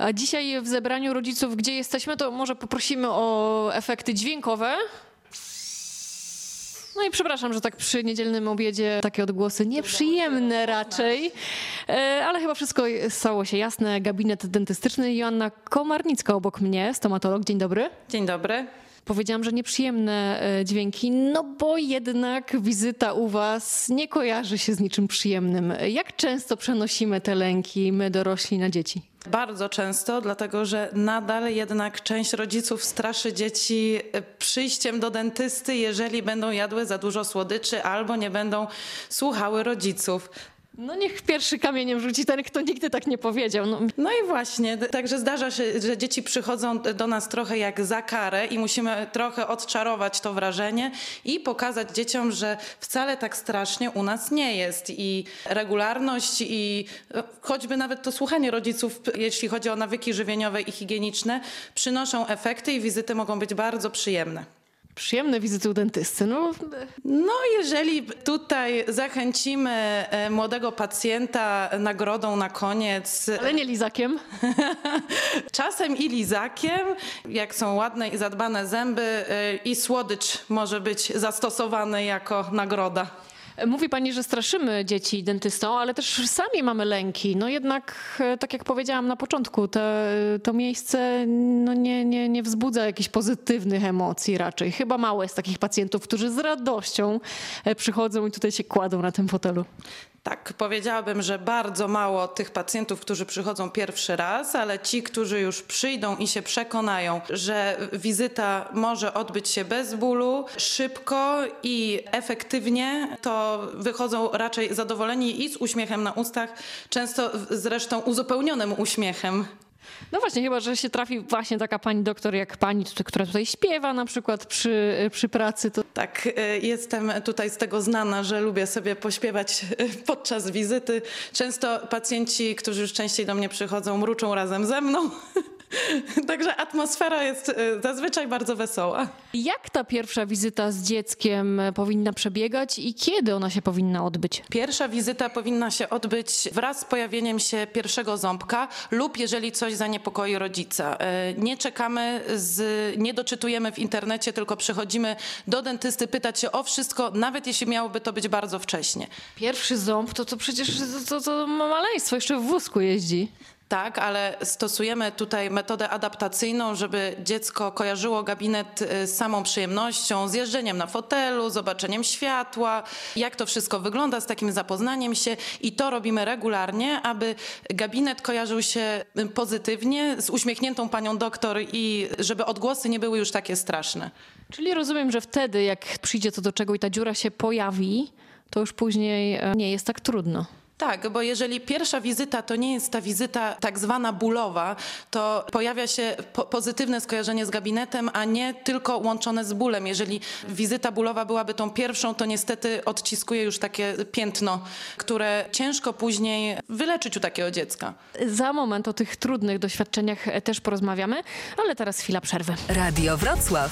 A dzisiaj w zebraniu rodziców, gdzie jesteśmy, to może poprosimy o efekty dźwiękowe. No i przepraszam, że tak przy niedzielnym obiedzie takie odgłosy nieprzyjemne raczej, E, ale chyba wszystko stało się jasne. Gabinet dentystyczny Joanna Komarnicka obok mnie, stomatolog. Dzień dobry. Dzień dobry. Powiedziałam, że nieprzyjemne e, dźwięki, no bo jednak wizyta u Was nie kojarzy się z niczym przyjemnym. Jak często przenosimy te lęki my dorośli na dzieci? Bardzo często, dlatego że nadal jednak część rodziców straszy dzieci e, przyjściem do dentysty, jeżeli będą jadły za dużo słodyczy albo nie będą słuchały rodziców. No niech pierwszy kamieniem rzuci ten, kto nigdy tak nie powiedział. No, No i właśnie, także zdarza się, że dzieci przychodzą do nas trochę jak za karę i musimy trochę odczarować to wrażenie i pokazać dzieciom, że wcale tak strasznie u nas nie jest. I regularność i e, choćby nawet to słuchanie rodziców, jeśli chodzi o nawyki żywieniowe i higieniczne, przynoszą efekty i wizyty mogą być bardzo przyjemne. Przyjemne wizyty u dentysty. No, No, jeżeli tutaj zachęcimy e, młodego pacjenta nagrodą na koniec, ale nie lizakiem. Czasem i lizakiem, jak są ładne i zadbane zęby, y, i słodycz może być zastosowany jako nagroda. Mówi pani, że straszymy dzieci dentystą, ale też sami mamy lęki. No jednak, e, tak jak powiedziałam na początku, te, to miejsce no nie, nie, nie wzbudza jakichś pozytywnych emocji raczej. Chyba mało jest takich pacjentów, którzy z radością e, przychodzą i tutaj się kładą na tym fotelu. Tak, powiedziałabym, że bardzo mało tych pacjentów, którzy przychodzą pierwszy raz, ale ci, którzy już przyjdą i się przekonają, że wizyta może odbyć się bez bólu, szybko i efektywnie, to wychodzą raczej zadowoleni i z uśmiechem na ustach, często zresztą uzupełnionym uśmiechem. No właśnie, chyba, że się trafi właśnie taka pani doktor jak pani, która tutaj śpiewa na przykład przy, przy pracy, to Tak, y, jestem tutaj z tego znana, że lubię sobie pośpiewać y, podczas wizyty. Często pacjenci, którzy już częściej do mnie przychodzą, mruczą razem ze mną. Także atmosfera jest y, zazwyczaj bardzo wesoła. jak ta pierwsza wizyta z dzieckiem powinna przebiegać i kiedy ona się powinna odbyć? Pierwsza wizyta powinna się odbyć wraz z pojawieniem się pierwszego ząbka lub jeżeli coś zaniepokoi rodzica. Y, Nie czekamy, z, nie doczytujemy w internecie, tylko przychodzimy do dentysty pytać się o wszystko, nawet jeśli miałoby to być bardzo wcześnie. Pierwszy ząb to, to przecież to, to, to maleństwo, jeszcze w wózku jeździ. Tak, ale stosujemy tutaj metodę adaptacyjną, żeby dziecko kojarzyło gabinet y, z samą przyjemnością, z jeżdżeniem na fotelu, zobaczeniem światła, jak to wszystko wygląda, z takim zapoznaniem się i to robimy regularnie, aby gabinet kojarzył się y, pozytywnie, z uśmiechniętą panią doktor i żeby odgłosy nie były już takie straszne. Czyli rozumiem, że wtedy, jak przyjdzie co do czego i ta dziura się pojawi, to już później e, nie jest tak trudno. Tak, bo jeżeli pierwsza wizyta to nie jest ta wizyta tak zwana bólowa, to pojawia się po pozytywne skojarzenie z gabinetem, a nie tylko łączone z bólem. Jeżeli wizyta bólowa byłaby tą pierwszą, to niestety odciskuje już takie piętno, które ciężko później wyleczyć u takiego dziecka. Za moment o tych trudnych doświadczeniach też porozmawiamy, ale teraz chwila przerwy. Radio Wrocław.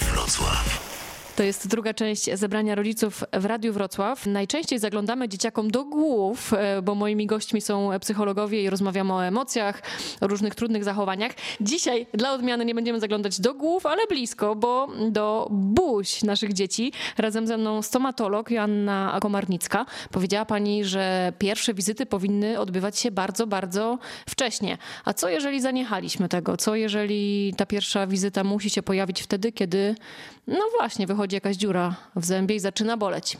To jest druga część zebrania rodziców w Radiu Wrocław. Najczęściej zaglądamy dzieciakom do głów, e, bo moimi gośćmi są psychologowie i rozmawiamy o emocjach, o różnych trudnych zachowaniach. Dzisiaj dla odmiany nie będziemy zaglądać do głów, ale blisko, bo do buź naszych dzieci. Razem ze mną stomatolog Joanna Komarnicka. Powiedziała pani, że pierwsze wizyty powinny odbywać się bardzo, bardzo wcześnie. A co jeżeli zaniechaliśmy tego? Co jeżeli ta pierwsza wizyta musi się pojawić wtedy, kiedy no właśnie wychodzi jakaś dziura w zębie i zaczyna boleć?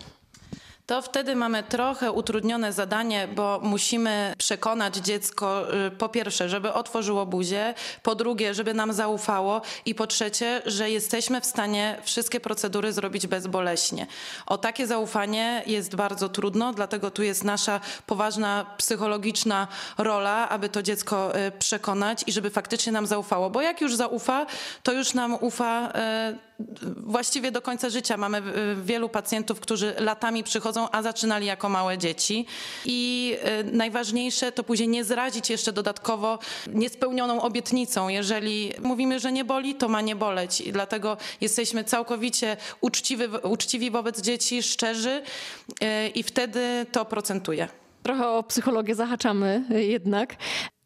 to wtedy mamy trochę utrudnione zadanie, bo musimy przekonać dziecko y, po pierwsze, żeby otworzyło buzię, po drugie, żeby nam zaufało i po trzecie, że jesteśmy w stanie wszystkie procedury zrobić bezboleśnie. O takie zaufanie jest bardzo trudno, dlatego tu jest nasza poważna psychologiczna rola, aby to dziecko y, przekonać i żeby faktycznie nam zaufało, bo jak już zaufa, to już nam ufa y, właściwie do końca życia. Mamy y, wielu pacjentów, którzy latami przychodzą, a zaczynali jako małe dzieci. I y, najważniejsze to później nie zrazić jeszcze dodatkowo niespełnioną obietnicą. Jeżeli mówimy, że nie boli, to ma nie boleć. I dlatego jesteśmy całkowicie uczciwi, uczciwi wobec dzieci, szczerzy y, i wtedy to procentuje. Trochę o psychologię zahaczamy jednak.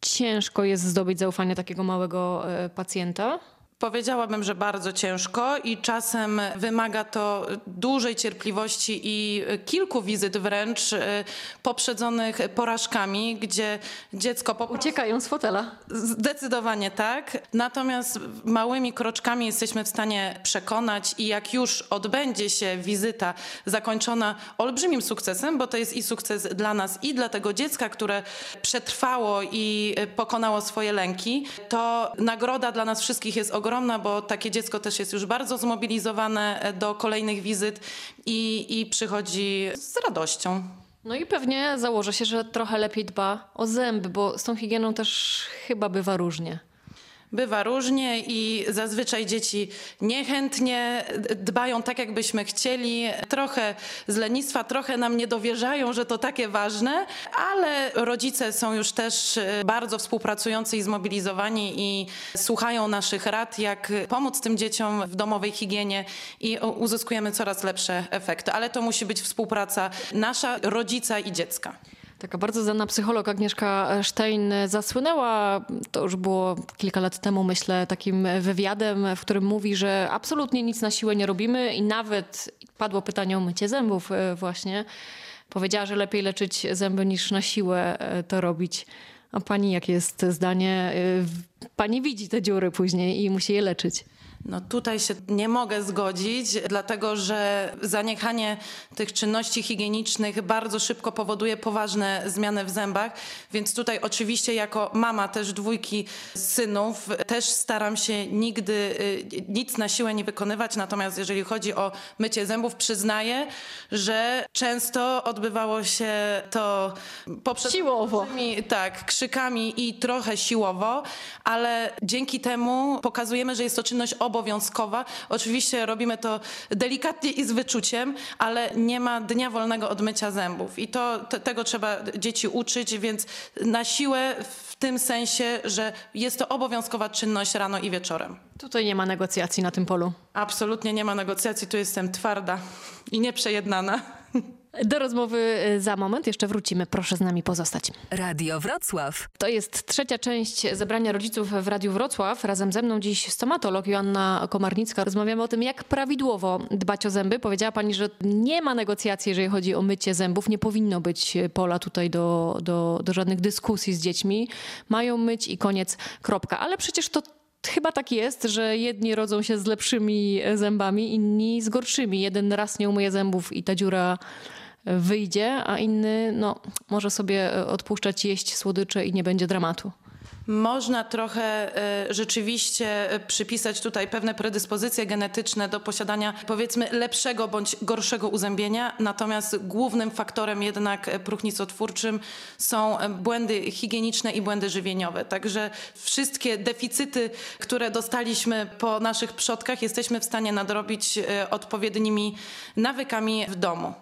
ciężko jest zdobyć zaufanie takiego małego pacjenta? Powiedziałabym, że bardzo ciężko i czasem wymaga to dużej cierpliwości i kilku wizyt wręcz e, poprzedzonych porażkami, gdzie dziecko po Uciekają z fotela. Zdecydowanie tak. Natomiast małymi kroczkami jesteśmy w stanie przekonać i jak już odbędzie się wizyta zakończona olbrzymim sukcesem, bo to jest i sukces dla nas i dla tego dziecka, które przetrwało i pokonało swoje lęki, to nagroda dla nas wszystkich jest ogromna, bo takie dziecko też jest już bardzo zmobilizowane do kolejnych wizyt i, i przychodzi z radością. No i pewnie założę się, że trochę lepiej dba o zęby, bo z tą higieną też chyba bywa różnie. Bywa różnie i zazwyczaj dzieci niechętnie dbają tak, jakbyśmy chcieli. Trochę z lenistwa, trochę nam nie dowierzają, że to takie ważne, ale rodzice są już też e, bardzo współpracujący i zmobilizowani i słuchają naszych rad, jak pomóc tym dzieciom w domowej higienie i uzyskujemy coraz lepsze efekty. Ale to musi być współpraca nasza, rodzica i dziecka. Taka bardzo znana psycholog Agnieszka Stein zasłynęła, to już było kilka lat temu, myślę, takim wywiadem, w którym mówi, że absolutnie nic na siłę nie robimy i nawet padło pytanie o mycie zębów e, właśnie. Powiedziała, że lepiej leczyć zęby niż na siłę e, to robić. A pani jakie jest zdanie? E, pani widzi te dziury później i musi je leczyć. No tutaj się nie mogę zgodzić, dlatego że zaniechanie tych czynności higienicznych bardzo szybko powoduje poważne zmiany w zębach, więc tutaj oczywiście jako mama też dwójki synów też staram się nigdy y, nic na siłę nie wykonywać, natomiast jeżeli chodzi o mycie zębów, przyznaję, że często odbywało się to poprzez Siłowo. tak, krzykami i trochę siłowo, ale dzięki temu pokazujemy, że jest to czynność obowiązkowa. Oczywiście robimy to delikatnie i z wyczuciem, ale nie ma dnia wolnego od mycia zębów. I to, te, tego trzeba dzieci uczyć, więc na siłę w tym sensie, że jest to obowiązkowa czynność rano i wieczorem. Tutaj nie ma negocjacji na tym polu. Absolutnie nie ma negocjacji, tu jestem twarda i nieprzejednana. Do rozmowy y, za moment jeszcze wrócimy. Proszę z nami pozostać. Radio Wrocław. To jest trzecia część zebrania rodziców w Radiu Wrocław. Razem ze mną dziś stomatolog Joanna Komarnicka. Rozmawiamy o tym, jak prawidłowo dbać o zęby. Powiedziała pani, że nie ma negocjacji, jeżeli chodzi o mycie zębów. Nie powinno być pola tutaj do, do, do żadnych dyskusji z dziećmi. Mają myć i koniec, kropka. Ale przecież to Chyba tak jest, że jedni rodzą się z lepszymi zębami, inni z gorszymi. Jeden raz nie umyje zębów i ta dziura wyjdzie, a inny no, może sobie odpuszczać jeść słodycze i nie będzie dramatu. Można trochę e, rzeczywiście e, przypisać tutaj pewne predyspozycje genetyczne do posiadania powiedzmy lepszego bądź gorszego uzębienia, natomiast głównym faktorem jednak e, próchnicotwórczym są błędy higieniczne i błędy żywieniowe. Także wszystkie deficyty, które dostaliśmy po naszych przodkach jesteśmy w stanie nadrobić odpowiednimi nawykami w domu.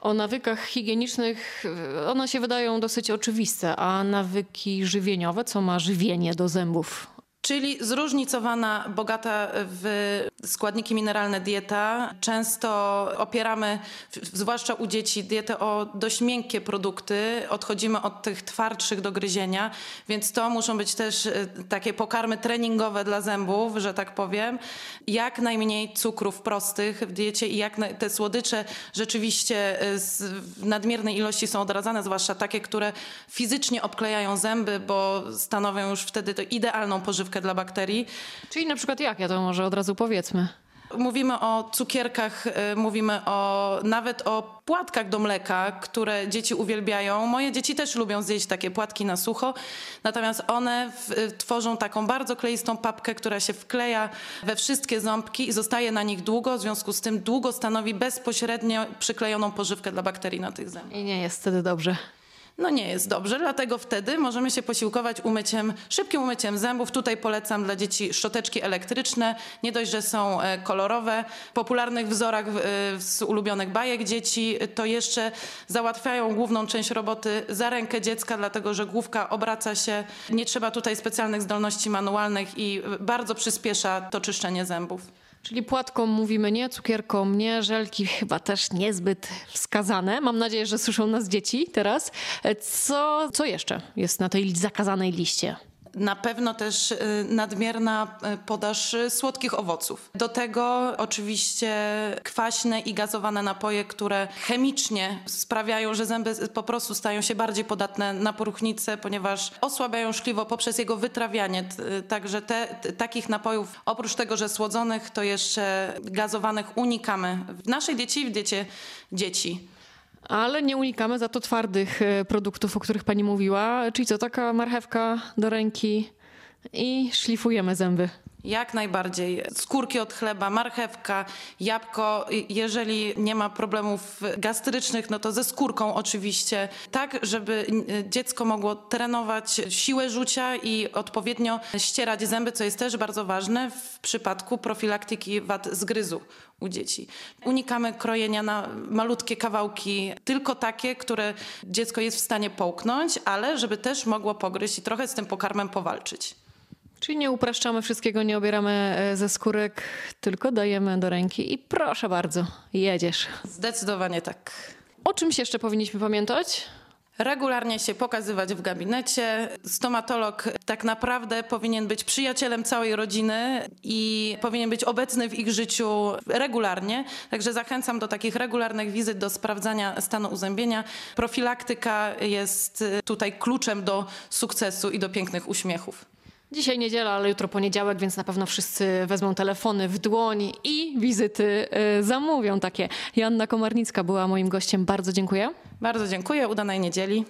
O nawykach higienicznych one się wydają dosyć oczywiste, a nawyki żywieniowe, co ma żywienie do zębów? Czyli zróżnicowana, bogata w składniki mineralne dieta. Często opieramy, zwłaszcza u dzieci, dietę o dość miękkie produkty. Odchodzimy od tych twardszych do gryzienia, więc to muszą być też e, takie pokarmy treningowe dla zębów, że tak powiem. Jak najmniej cukrów prostych w diecie i jak te słodycze rzeczywiście e, w nadmiernej ilości są odradzane, zwłaszcza takie, które fizycznie obklejają zęby, bo stanowią już wtedy idealną pożywkę dla bakterii. Czyli na przykład jak? Ja to może od razu powiedzmy. Mówimy o cukierkach, y, mówimy o nawet o płatkach do mleka, które dzieci uwielbiają. Moje dzieci też lubią zjeść takie płatki na sucho, natomiast one w, y, tworzą taką bardzo kleistą papkę, która się wkleja we wszystkie ząbki i zostaje na nich długo, w związku z tym długo stanowi bezpośrednio przyklejoną pożywkę dla bakterii na tych zębach. I nie jest wtedy dobrze no nie jest dobrze, dlatego wtedy możemy się posiłkować umyciem, szybkim umyciem zębów. Tutaj polecam dla dzieci szczoteczki elektryczne. Nie dość, że są e, kolorowe, popularnych wzorach e, z ulubionych bajek dzieci, to jeszcze załatwiają główną część roboty za rękę dziecka, dlatego że główka obraca się. Nie trzeba tutaj specjalnych zdolności manualnych i bardzo przyspiesza to czyszczenie zębów. Czyli płatką mówimy nie, cukierkom nie, żelki chyba też niezbyt wskazane. Mam nadzieję, że słyszą nas dzieci teraz. E, Co, co jeszcze jest na tej zakazanej liście? Na pewno też y, nadmierna y, podaż y, słodkich owoców. Do tego oczywiście kwaśne i gazowane napoje, które chemicznie sprawiają, że zęby po prostu stają się bardziej podatne na poruchnicę, ponieważ osłabiają szkliwo poprzez jego wytrawianie. T- Także te, takich napojów, oprócz tego, że słodzonych, to jeszcze gazowanych unikamy w naszej diecie i w diecie dzieci. Ale nie unikamy za to twardych e, produktów, o których pani mówiła. Czyli co, taka marchewka do ręki i szlifujemy zęby. Jak najbardziej. Skórki od chleba, marchewka, jabłko. Jeżeli nie ma problemów gastrycznych, no to ze skórką oczywiście. Tak, żeby dziecko mogło trenować siłę rzucia i odpowiednio ścierać zęby, co jest też bardzo ważne w przypadku profilaktyki wad zgryzu u dzieci. Unikamy krojenia na malutkie kawałki, tylko takie, które dziecko jest w stanie połknąć, ale żeby też mogło pogryźć i trochę z tym pokarmem powalczyć. Czyli nie upraszczamy wszystkiego, nie obieramy e, ze skórek, tylko dajemy do ręki i proszę bardzo, jedziesz. Zdecydowanie tak. O czymś jeszcze powinniśmy pamiętać? Regularnie się pokazywać w gabinecie. Stomatolog tak naprawdę powinien być przyjacielem całej rodziny i powinien być obecny w ich życiu regularnie. Także zachęcam do takich regularnych wizyt, do sprawdzania stanu uzębienia. Profilaktyka jest y, tutaj kluczem do sukcesu i do pięknych uśmiechów. Dzisiaj niedziela, ale jutro poniedziałek, więc na pewno wszyscy wezmą telefony w dłoń i wizyty e, zamówią takie. Joanna Komarnicka była moim gościem. Bardzo dziękuję. Bardzo dziękuję, udanej niedzieli.